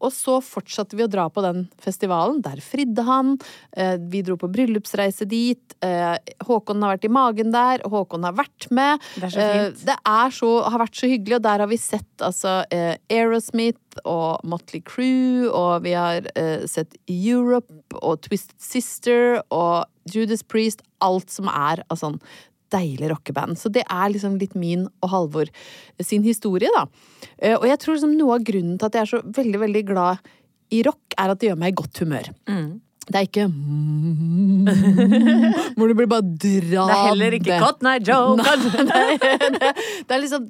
[SPEAKER 2] Og så fortsatte vi å dra på den festivalen. Der fridde han. Eh, Vi dro på bryllupsreise dit. Eh, Håkon har vært i magen der. Håkon har vært med.
[SPEAKER 1] Det er så
[SPEAKER 2] Eh,
[SPEAKER 1] fint.
[SPEAKER 2] Det er så, har vært så hyggelig, og der har vi sett altså eh, Aerosmith og Motley Crue, og vi har eh, sett Europe og Twisted Sister og Judas Priest. Alt som er av sånn deilig rockeband. Så det er liksom litt min og Halvor sin historie, da. Eh, Og jeg tror liksom noe av grunnen til at jeg er så veldig, veldig glad i rock, er at det gjør meg i godt humør. Det er ikke [laughs] Hvor du blir bare dratt
[SPEAKER 1] Det er heller ikke Cotton Eye Joe. [laughs]
[SPEAKER 2] Det, er liksom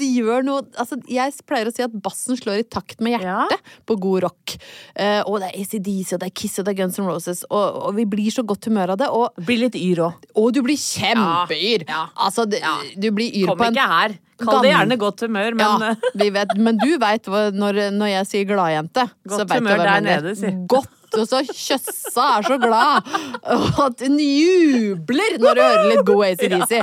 [SPEAKER 2] De gjør noe Altså, jeg pleier å si at bassen slår i takt med hjertet på god rock. Uh, og det er ACDC, og det er Kiss, og det er Guns N' Roses, og, og vi blir så godt humør av det. Og,
[SPEAKER 1] Blir litt yr òg.
[SPEAKER 2] og du blir kjempeyr!
[SPEAKER 1] Ja, ja.
[SPEAKER 2] Altså, du blir yr
[SPEAKER 1] Kom
[SPEAKER 2] på en
[SPEAKER 1] ikke her. Kall det gjerne godt humør, men
[SPEAKER 2] ja, vi vet, men du veit når, når jeg sier gladjente. så
[SPEAKER 1] Godt
[SPEAKER 2] du
[SPEAKER 1] humør
[SPEAKER 2] hva
[SPEAKER 1] der nede, si.
[SPEAKER 2] Godt, og så Kjøssa er så glad! Og at hun jubler når du hører litt god ACDC.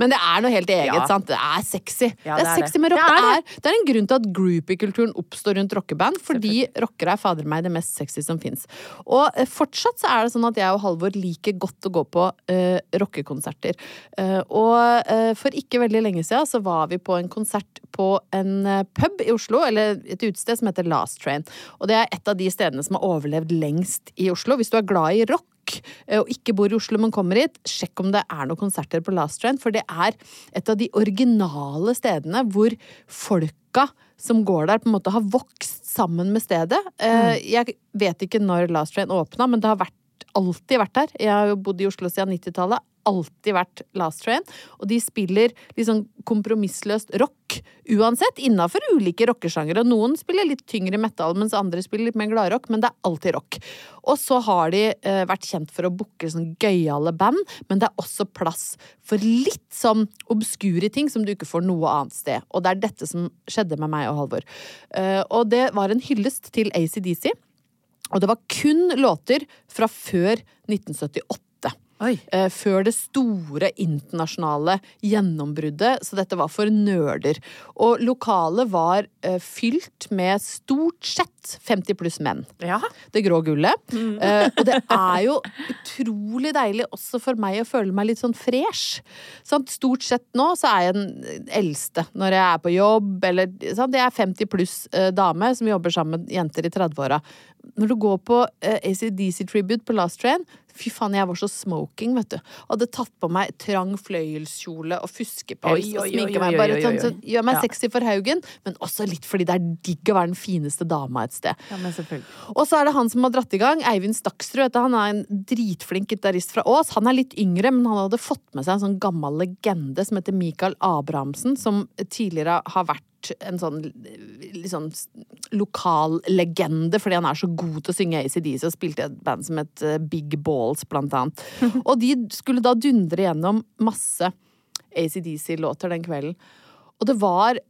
[SPEAKER 2] Men det er noe helt eget,
[SPEAKER 1] Ja.
[SPEAKER 2] sant? Det er sexy.
[SPEAKER 1] Ja,
[SPEAKER 2] det er
[SPEAKER 1] det er
[SPEAKER 2] sexy med rock.
[SPEAKER 1] Det
[SPEAKER 2] Det
[SPEAKER 1] er
[SPEAKER 2] er, det er en grunn til at groupie-kulturen oppstår rundt rockeband, fordi rockere er fader meg det mest sexy som fins. Og eh, fortsatt så er det sånn at jeg og Halvor liker godt å gå på uh, rockekonserter. Uh, og uh, for ikke veldig lenge siden så var vi på en konsert på en pub i Oslo, eller et utested som heter Last Train. Og det er et av de stedene som har overlevd lengst i Oslo. Hvis du er glad i rock eh, og ikke bor i Oslo, men kommer hit, sjekk om det er noen konserter på Last Train, for det er et av de originale stedene hvor folka som går der, på en måte har vokst sammen med stedet. Eh, Jeg vet ikke når Last Train åpna, men det har vært, alltid vært der. Jeg har jo bodd i Oslo siden 90-tallet. Alltid vært Last Train. Og de spiller liksom kompromissløst rock uansett, innafor ulike rockesjangere. Noen spiller litt tyngre metal, mens andre spiller litt mer gladrock, men det er alltid rock. Og så har de eh, vært kjent for å booke sånn gøyale band, men det er også plass for litt sånn obskure ting som du ikke får noe annet sted. Og det er dette som skjedde med meg og Halvor. Eh, og det var en hyllest til ACDC. Og det var kun låter fra før 1978. Eh, før det store internasjonale gjennombruddet, så dette var for nerder. Og lokalet var eh, fylt med stort sett 50 pluss menn.
[SPEAKER 1] Ja.
[SPEAKER 2] Det grå gullet. Eh, og det er jo utrolig deilig også for meg å føle meg litt sånn fresh. Sant? Stort sett nå så er jeg den eldste når jeg er på jobb, eller sant? Jeg er 50 pluss eh, dame som jobber sammen med jenter i 30-åra. Når du går på ACDC Tribute på Last Train Fy faen, jeg var så smoking, vet du. Hadde tatt på meg trang fløyelskjole og fuskepels og sminka meg. Bare sånn, så gjør meg
[SPEAKER 1] Ja.
[SPEAKER 2] sexy for haugen, men også litt fordi det er digg å være den fineste dama et sted.
[SPEAKER 1] ja.
[SPEAKER 2] Og så er det han som har dratt i gang, Eivind Staksrud. Han er en dritflink gitarist fra Ås. Han er litt yngre, men han hadde fått med seg en sånn gammel legende som heter Michael Abrahamsen, som tidligere har vært en sånn sånn lokal legende fordi han er så god til å synge ACDC og spilte i et band som het eh, Big Balls, blant annet. [laughs] Og de skulle da dundre gjennom masse ACDC-låter den kvelden. Og det var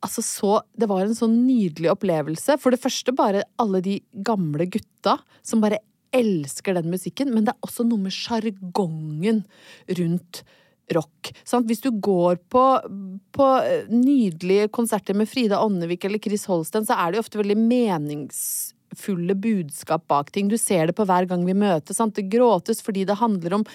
[SPEAKER 2] altså så Det var en sånn nydelig opplevelse. For det første bare alle de gamle gutta som bare elsker den musikken, men det er også noe med sjargongen rundt rock. Sant? Hvis du går på, på eh, nydelige konserter med Frida Åndevik eller Chris Holsten, så er det jo ofte veldig meningsfulle budskap bak ting. Du ser det på hver gang vi møtes. Sant? Det gråtes fordi det handler om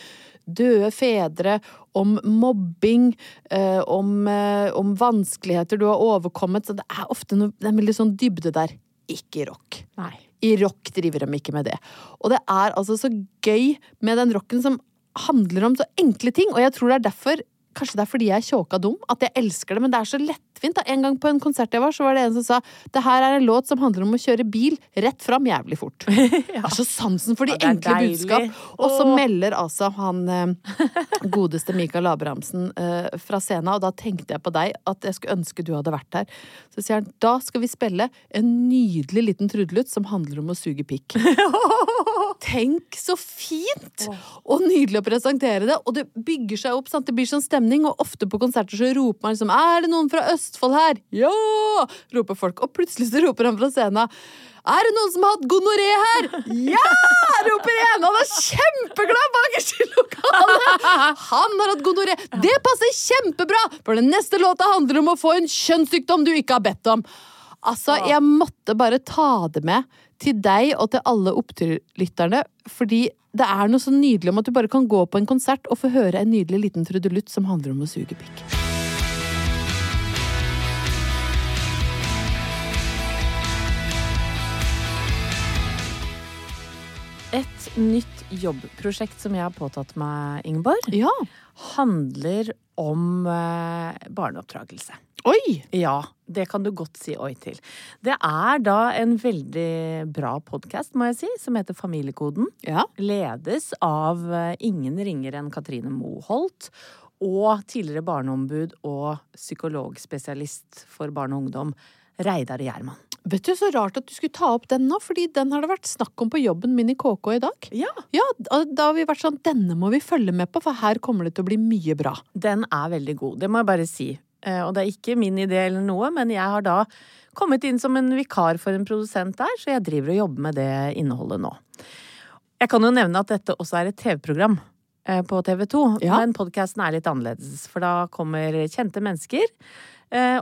[SPEAKER 2] døde fedre, om mobbing, eh, om, eh, om vanskeligheter du har overkommet. Så det er ofte noe, det er en veldig sånn dybde der. Ikke i rock.
[SPEAKER 1] Nei.
[SPEAKER 2] I rock driver de ikke med det. Og det er altså så gøy med den rocken som handler om så enkle ting, og jeg tror det er derfor Kanskje det er fordi jeg er tjåka dum, at jeg elsker det, men det er så lettvint. da. En gang på en konsert jeg var, så var det en som sa det her er en låt som handler om å kjøre bil rett fram jævlig fort. [laughs] ja. Altså sansen for de
[SPEAKER 1] Ja,
[SPEAKER 2] enkle
[SPEAKER 1] deilig.
[SPEAKER 2] budskap. Og så melder altså han eh, [laughs] godeste Mikael Abrahamsen eh, fra scenen, og da tenkte jeg på deg, at jeg skulle ønske du hadde vært her. Så sier han da skal vi spille en nydelig liten trudelutt som handler om å suge pikk. [laughs] Tenk så fint! Og nydelig å presentere det. Og det bygger seg opp. Sant? Det blir sånn stemning, og ofte på konserter så roper man liksom 'Er det noen fra Østfold her?' 'Ja!' roper folk. Og plutselig så roper han fra scenen 'Er det noen som har hatt gonoré her?' [laughs] 'Ja!' roper en. Han er kjempeglad bakerst i lokalet. Han har hatt gonoré. Det passer kjempebra, for den neste låta handler om å få en kjønnssykdom du ikke har bedt om. Altså, jeg måtte bare ta det med til deg og til alle oppturlytterne, fordi det er noe så nydelig om at du bare kan gå på en konsert og få høre en nydelig liten trudelutt som handler om å suge pikk.
[SPEAKER 1] Et nytt jobbprosjekt som jeg har påtatt meg, Ingeborg,
[SPEAKER 2] Ja.
[SPEAKER 1] handler om eh, barneoppdragelse.
[SPEAKER 2] Oi!
[SPEAKER 1] Ja, det kan du godt si oi til. Det er da en veldig bra podkast, må jeg si, som heter Familiekoden.
[SPEAKER 2] Ja.
[SPEAKER 1] Ledes av eh, ingen ringere enn Katrine Moholt. Og tidligere barneombud og psykologspesialist for barn og ungdom, Reidar Gjerman.
[SPEAKER 2] Vet du, Så rart at du skulle ta opp den nå, fordi den har det vært snakk om på jobben min i KK i dag.
[SPEAKER 1] Ja.
[SPEAKER 2] Ja, Da har vi vært sånn Denne må vi følge med på, for her kommer det til å bli mye bra.
[SPEAKER 1] Den er veldig god, det må jeg bare si. Eh, Og det er ikke min idé eller noe, men jeg har da kommet inn som en vikar for en produsent der, så jeg driver og jobber med det innholdet nå. Jeg kan jo nevne at dette også er et TV-program eh, på TV 2,
[SPEAKER 2] Ja.
[SPEAKER 1] men podkasten er litt annerledes, for da kommer kjente mennesker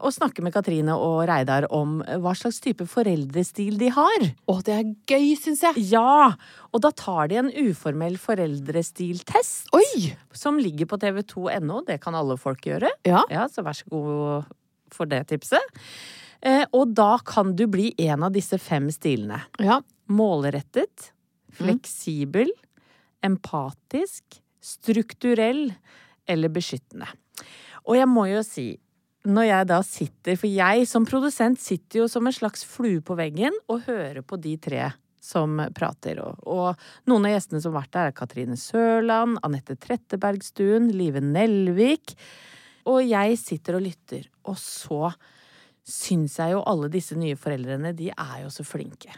[SPEAKER 1] og snakke med Katrine og Reidar om hva slags type foreldrestil de har.
[SPEAKER 2] Å, det er gøy, syns jeg.
[SPEAKER 1] Ja! Og da tar de en uformell foreldrestiltest.
[SPEAKER 2] Oi!
[SPEAKER 1] Som ligger på tv2.no. Det kan alle folk gjøre.
[SPEAKER 2] Ja.
[SPEAKER 1] Ja, så vær så god for det tipset. Eh, og da kan du bli en av disse fem stilene.
[SPEAKER 2] Ja.
[SPEAKER 1] Målrettet, fleksibel, empatisk, strukturell eller beskyttende. Og jeg må jo si, når jeg da sitter, for jeg som produsent sitter jo som en slags flue på veggen og hører på de tre som prater. Og, og noen av gjestene som har vært der, er Katrine Sørland, Anette Trettebergstuen, Live Nelvik. Og jeg sitter og lytter, og så syns jeg jo alle disse nye foreldrene, de er jo så flinke.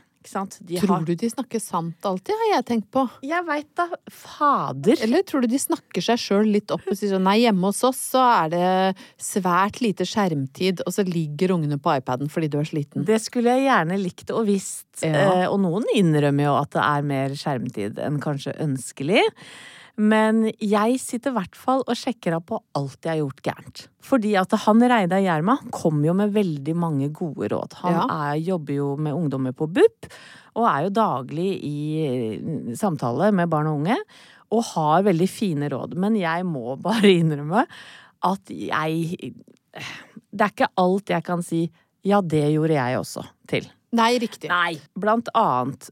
[SPEAKER 2] Tror du de snakker sant alltid, har jeg tenkt på.
[SPEAKER 1] Jeg veit da fader.
[SPEAKER 2] Eller tror du de snakker seg sjøl litt opp og sier sånn nei, hjemme hos oss så er det svært lite skjermtid, og så ligger ungene på iPaden fordi du er sliten.
[SPEAKER 1] Det skulle jeg gjerne likt og visst.
[SPEAKER 2] Ja.
[SPEAKER 1] Eh, og noen innrømmer jo at det er mer skjermtid enn kanskje ønskelig. Men jeg sitter i hvert fall og sjekker av på alt jeg har gjort gærent. Fordi at han Reidar Gjerma kommer jo med veldig mange gode råd. Han
[SPEAKER 2] Ja.
[SPEAKER 1] er, jobber jo med ungdommer på BUP, og er jo daglig i eh, samtale med barn og unge. Og har veldig fine råd. Men jeg må [laughs] bare innrømme at jeg Det er ikke alt jeg kan si 'ja, det gjorde jeg også' til.
[SPEAKER 2] Nei, riktig.
[SPEAKER 1] Nei. Blant annet,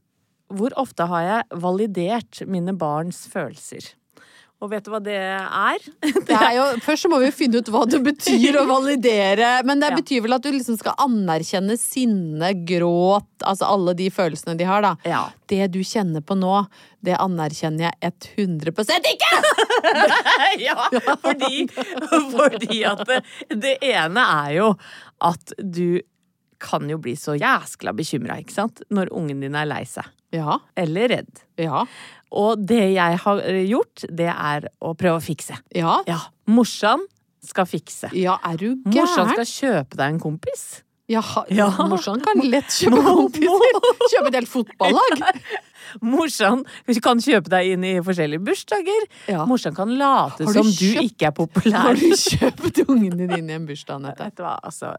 [SPEAKER 1] hvor ofte har jeg validert mine barns følelser? Og vet du hva det er? [laughs]
[SPEAKER 2] Det er jo, først så må vi finne ut hva det betyr å validere. Men det
[SPEAKER 1] Ja.
[SPEAKER 2] betyr vel at du liksom skal anerkjenne sinne, gråt, altså alle de følelsene de har, da.
[SPEAKER 1] Ja.
[SPEAKER 2] Det du kjenner på nå, det anerkjenner jeg 100% ikke! [laughs]
[SPEAKER 1] ja, fordi, fordi at det, det ene er jo at du kan jo bli så jæskla bekymra, ikke sant, når ungen din er lei seg.
[SPEAKER 2] Ja.
[SPEAKER 1] Eller redd.
[SPEAKER 2] Ja.
[SPEAKER 1] Og det jeg har eh, gjort, det er å prøve å fikse.
[SPEAKER 2] Ja.
[SPEAKER 1] Ja. Morsan skal fikse.
[SPEAKER 2] Ja, er du
[SPEAKER 1] Morsan skal kjøpe deg en kompis.
[SPEAKER 2] Ja,
[SPEAKER 1] Ja.
[SPEAKER 2] Morsan kan [laughs] lett kjøpe kompiser. Kjøpe et helt fotballag. [laughs]
[SPEAKER 1] Morsan kan kjøpe deg inn i forskjellige bursdager.
[SPEAKER 2] Ja.
[SPEAKER 1] Morsan kan late
[SPEAKER 2] du
[SPEAKER 1] som du
[SPEAKER 2] kjøpt-
[SPEAKER 1] ikke er populær.
[SPEAKER 2] Har du kjøpt ungen din inn i en bursdag, Anette? [laughs]
[SPEAKER 1] Altså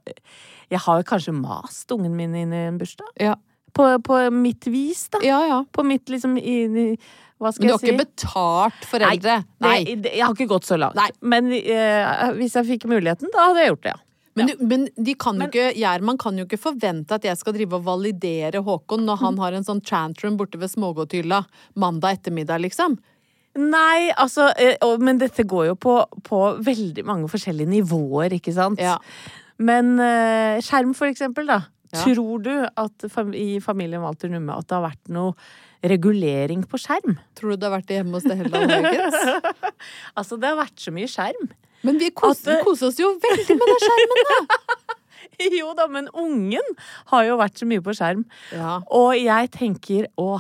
[SPEAKER 1] Jeg har kanskje mast ungen min inn i en bursdag.
[SPEAKER 2] Ja.
[SPEAKER 1] På, på mitt vis, da.
[SPEAKER 2] ja, ja.
[SPEAKER 1] På mitt liksom i, i- Hva skal
[SPEAKER 2] Men du har
[SPEAKER 1] jeg si?
[SPEAKER 2] ikke betalt foreldre?
[SPEAKER 1] Nei. Det, det, jeg har ikke gått så langt.
[SPEAKER 2] Nei.
[SPEAKER 1] Men eh, hvis jeg fikk muligheten, da hadde jeg gjort det, ja.
[SPEAKER 2] Men, du- men de kan jo
[SPEAKER 1] Men-
[SPEAKER 2] ikke, Gjerman kan jo ikke forvente at jeg skal drive og validere Håkon når han har en sånn tantrum borte ved smågodthylla mandag ettermiddag, liksom.
[SPEAKER 1] Nei, altså eh, Men dette går jo på, på veldig mange forskjellige nivåer, ikke sant?
[SPEAKER 2] Ja.
[SPEAKER 1] Men eh, skjerm, for eksempel, da.
[SPEAKER 2] Ja.
[SPEAKER 1] Tror du at i familien Walter Numme at det har vært noe regulering på skjerm?
[SPEAKER 2] Tror du det har vært det hjemme hos det hele Haugens?
[SPEAKER 1] Altså, det har vært så mye skjerm.
[SPEAKER 2] Men vi koser,
[SPEAKER 1] At
[SPEAKER 2] vi koser oss jo veldig med den skjermen, da! [laughs] [laughs]
[SPEAKER 1] Jo da, men ungen har jo vært så mye på skjerm.
[SPEAKER 2] Ja.
[SPEAKER 1] Og jeg tenker å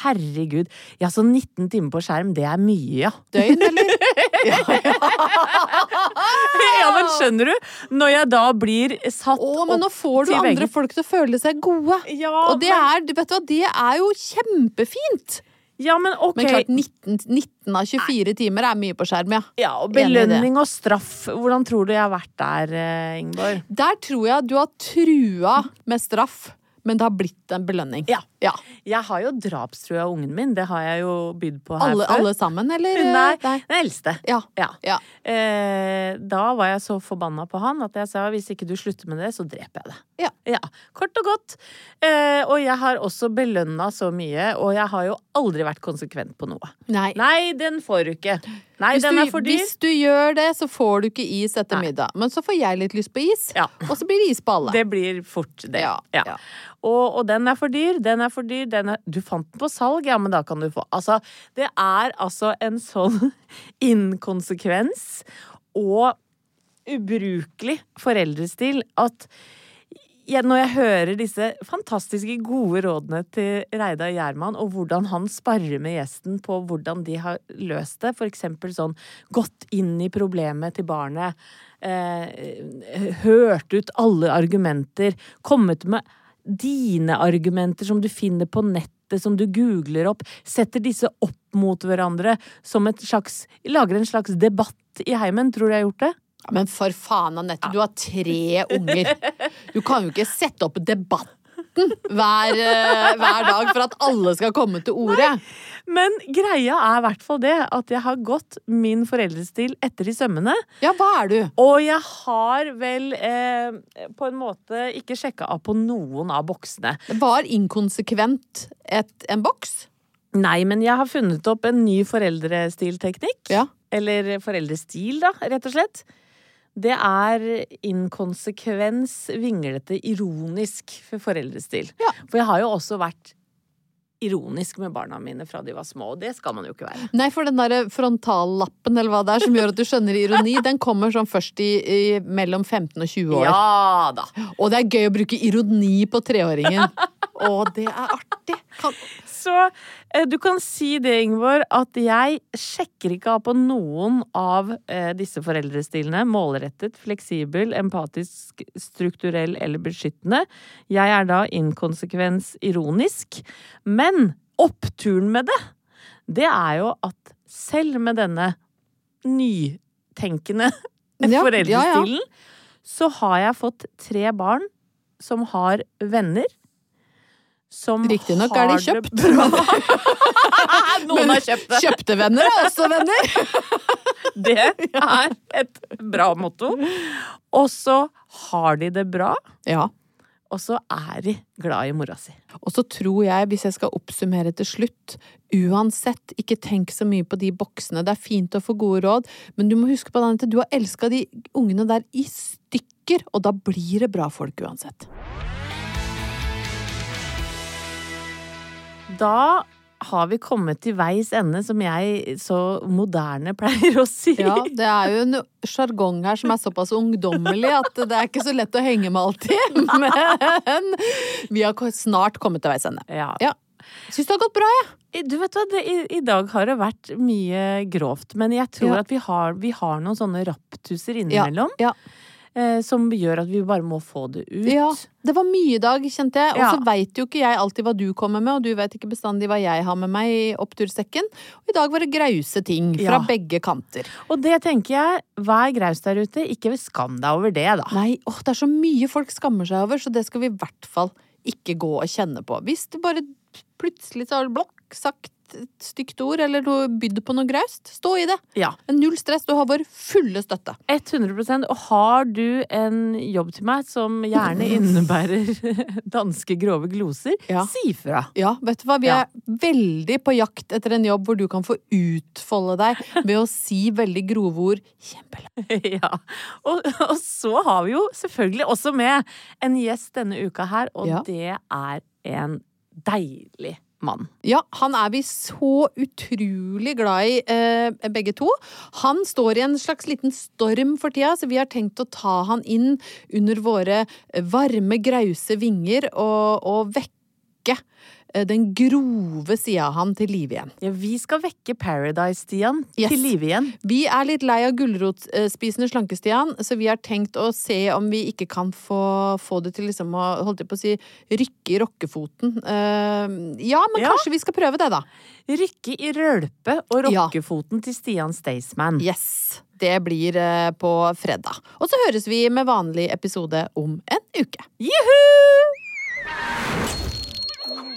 [SPEAKER 1] herregud, ja så 19 timer på skjerm, det er mye, ja.
[SPEAKER 2] Døgn, eller? Ja, [laughs] ja.
[SPEAKER 1] Ja, men skjønner du? Når jeg da blir satt
[SPEAKER 2] Å, men nå får du andre
[SPEAKER 1] veggen.
[SPEAKER 2] folk til å føle seg gode.
[SPEAKER 1] Ja,
[SPEAKER 2] Og det
[SPEAKER 1] men,
[SPEAKER 2] er, vet du hva, det er jo kjempefint!
[SPEAKER 1] Ja, men okay.
[SPEAKER 2] Men klart, 19, 19 av 24 timer er mye på skjerm, ja.
[SPEAKER 1] ja, og belønning og straff. Hvordan tror du jeg har vært der, eh, Ingeborg?
[SPEAKER 2] Der tror jeg du har trua med straff, men det har blitt en belønning.
[SPEAKER 1] Ja.
[SPEAKER 2] Ja.
[SPEAKER 1] Jeg har jo drapstrua ungen min. Det har jeg jo bydd på her
[SPEAKER 2] Alle,
[SPEAKER 1] før.
[SPEAKER 2] alle sammen, eller?
[SPEAKER 1] Nei,
[SPEAKER 2] Nei.
[SPEAKER 1] den eldste.
[SPEAKER 2] Ja.
[SPEAKER 1] Ja.
[SPEAKER 2] Ja.
[SPEAKER 1] Eh, da var jeg så forbanna på han at jeg sa hvis ikke du slutter med det, så dreper jeg deg.
[SPEAKER 2] Ja.
[SPEAKER 1] Kort og godt. Eh, og jeg har også belønna så mye, og jeg har jo aldri vært konsekvent på noe.
[SPEAKER 2] Nei.
[SPEAKER 1] Nei, den får du ikke. Nei,
[SPEAKER 2] Hvis
[SPEAKER 1] den er for dyr.
[SPEAKER 2] hvis du gjør det, så får du ikke is etter
[SPEAKER 1] Nei.
[SPEAKER 2] middag. Men så får jeg litt lyst på is, og så blir det is på alle.
[SPEAKER 1] Det blir fort det.
[SPEAKER 2] Ja, ja.
[SPEAKER 1] Og, og den er for dyr, den er for dyr, den er Du fant den på salg, ja, men da kan du få Altså, det er altså en sånn [laughs] inkonsekvens og ubrukelig foreldrestil at ja, når jeg hører disse fantastiske gode rådene til Reidar Gjerman, og hvordan han sparrer med gjesten på hvordan de har løst det, eksempel sånn gått inn i problemet til barnet, eh, hørt ut alle argumenter, kommet med dine argumenter som du finner på nettet, som du googler opp, setter disse opp mot hverandre som et slags Lager en slags debatt i heimen. Tror du jeg har gjort det?
[SPEAKER 2] Men for faen, Anette, du har tre unger. Du kan jo ikke sette opp debatten hver, eh, hver dag for at alle skal komme til orde.
[SPEAKER 1] Men greia er i hvert fall det at jeg har gått min foreldrestil etter i sømmene.
[SPEAKER 2] Ja, hva er du?
[SPEAKER 1] Og jeg har vel eh, på en måte ikke sjekka av på noen av boksene.
[SPEAKER 2] Var inkonsekvent et, en boks?
[SPEAKER 1] Nei, men jeg har funnet opp en ny foreldrestilteknikk.
[SPEAKER 2] Ja.
[SPEAKER 1] Eller foreldrestil, da, rett og slett. Det er inkonsekvens, vinglete, ironisk for foreldrestil.
[SPEAKER 2] Ja.
[SPEAKER 1] For jeg har jo også vært ironisk med barna mine fra de var små, og det skal man jo ikke være.
[SPEAKER 2] Nei, for den der frontallappen eller hva det er som gjør at du skjønner ironi, den kommer sånn først i, i mellom 15 og 20 år.
[SPEAKER 1] Ja da!
[SPEAKER 2] Og det er gøy å bruke ironi på treåringen. [laughs] Å, det er artig! Kan...
[SPEAKER 1] Så eh, du kan si det, Ingeborg, at jeg sjekker ikke av på noen av eh, disse foreldrestilene. Målrettet, fleksibel, empatisk, strukturell eller beskyttende. Jeg er da inkonsekvens ironisk. Men oppturen med det, det er jo at selv med denne nytenkende
[SPEAKER 2] Ja,
[SPEAKER 1] foreldrestilen, så har jeg fått tre barn som har venner. Som
[SPEAKER 2] Riktignok er de kjøpt. [laughs] [laughs]
[SPEAKER 1] Noen har kjøpt det.
[SPEAKER 2] Kjøpte venner er også venner! [laughs]
[SPEAKER 1] Det er et bra motto. Og så har de det bra,
[SPEAKER 2] Ja.
[SPEAKER 1] og så er de glad i mora si.
[SPEAKER 2] Og så tror jeg, hvis jeg skal oppsummere til slutt, uansett, ikke tenk så mye på de boksene. Det er fint å få gode råd, men du må huske på at du har elska de ungene der i stykker, og da blir det bra folk uansett.
[SPEAKER 1] Da har vi kommet til veis ende, som jeg så moderne pleier å si.
[SPEAKER 2] Ja, det er jo en sjargong her som er såpass ungdommelig at det er ikke så lett å henge med alltid. Men vi har snart kommet til veis ende.
[SPEAKER 1] Ja.
[SPEAKER 2] Ja. Syns det har gått bra, jeg.
[SPEAKER 1] Ja. Du vet hva, det, i, I dag har det vært mye grovt, men jeg tror
[SPEAKER 2] Ja.
[SPEAKER 1] at vi har, vi har noen sånne raptuser innimellom.
[SPEAKER 2] Ja.
[SPEAKER 1] Eh, som gjør at vi bare må få det ut.
[SPEAKER 2] Ja, det var mye i dag, kjente jeg. Og
[SPEAKER 1] Ja.
[SPEAKER 2] så veit jo ikke jeg alltid hva du kommer med, og du vet ikke bestandig hva jeg har med meg i opptursekken. Og i dag var det grause ting fra
[SPEAKER 1] Ja.
[SPEAKER 2] begge kanter.
[SPEAKER 1] Og det tenker jeg, vær graus der ute, ikke skam deg over det, da.
[SPEAKER 2] Nei, åh, det er så mye folk skammer seg over, så det skal vi i hvert fall ikke gå og kjenne på. Hvis du bare plutselig så har blokk sagt et stygt ord, eller noe bydd på noe graust, stå i det.
[SPEAKER 1] Ja.
[SPEAKER 2] Null stress, du har vår fulle støtte.
[SPEAKER 1] 100% Og har du en jobb til meg som gjerne [laughs] innebærer [laughs] danske grove gloser,
[SPEAKER 2] Ja.
[SPEAKER 1] si fra.
[SPEAKER 2] Ja, vet du hva, vi
[SPEAKER 1] Ja.
[SPEAKER 2] er veldig på jakt etter en jobb hvor du kan få utfolde deg ved å si veldig grove ord. Kjempelangt. [laughs]
[SPEAKER 1] ja. Og, og så har vi jo selvfølgelig også med en gjest denne uka her, og
[SPEAKER 2] Ja.
[SPEAKER 1] det er en deilig mann.
[SPEAKER 2] Ja, han er vi så utrolig glad i, eh, begge to. Han står i en slags liten storm for tida, så vi har tenkt å ta han inn under våre varme, grause vinger og, og vekke den grove sida av han til live igjen.
[SPEAKER 1] Ja, vi skal vekke Paradise-Stian
[SPEAKER 2] Yes.
[SPEAKER 1] til live igjen.
[SPEAKER 2] Vi er litt lei av gulrotspisende slankestian, så vi har tenkt å se om vi ikke kan få, få det til liksom å holdt jeg på å si, rykke i rockefoten. Uh, ja, men
[SPEAKER 1] Ja.
[SPEAKER 2] kanskje vi skal prøve det, da.
[SPEAKER 1] Rykke i rølpe og
[SPEAKER 2] Ja.
[SPEAKER 1] til Stian Staysman.
[SPEAKER 2] Yes. Det blir eh, på fredag. Og så høres vi med vanlig episode om en uke.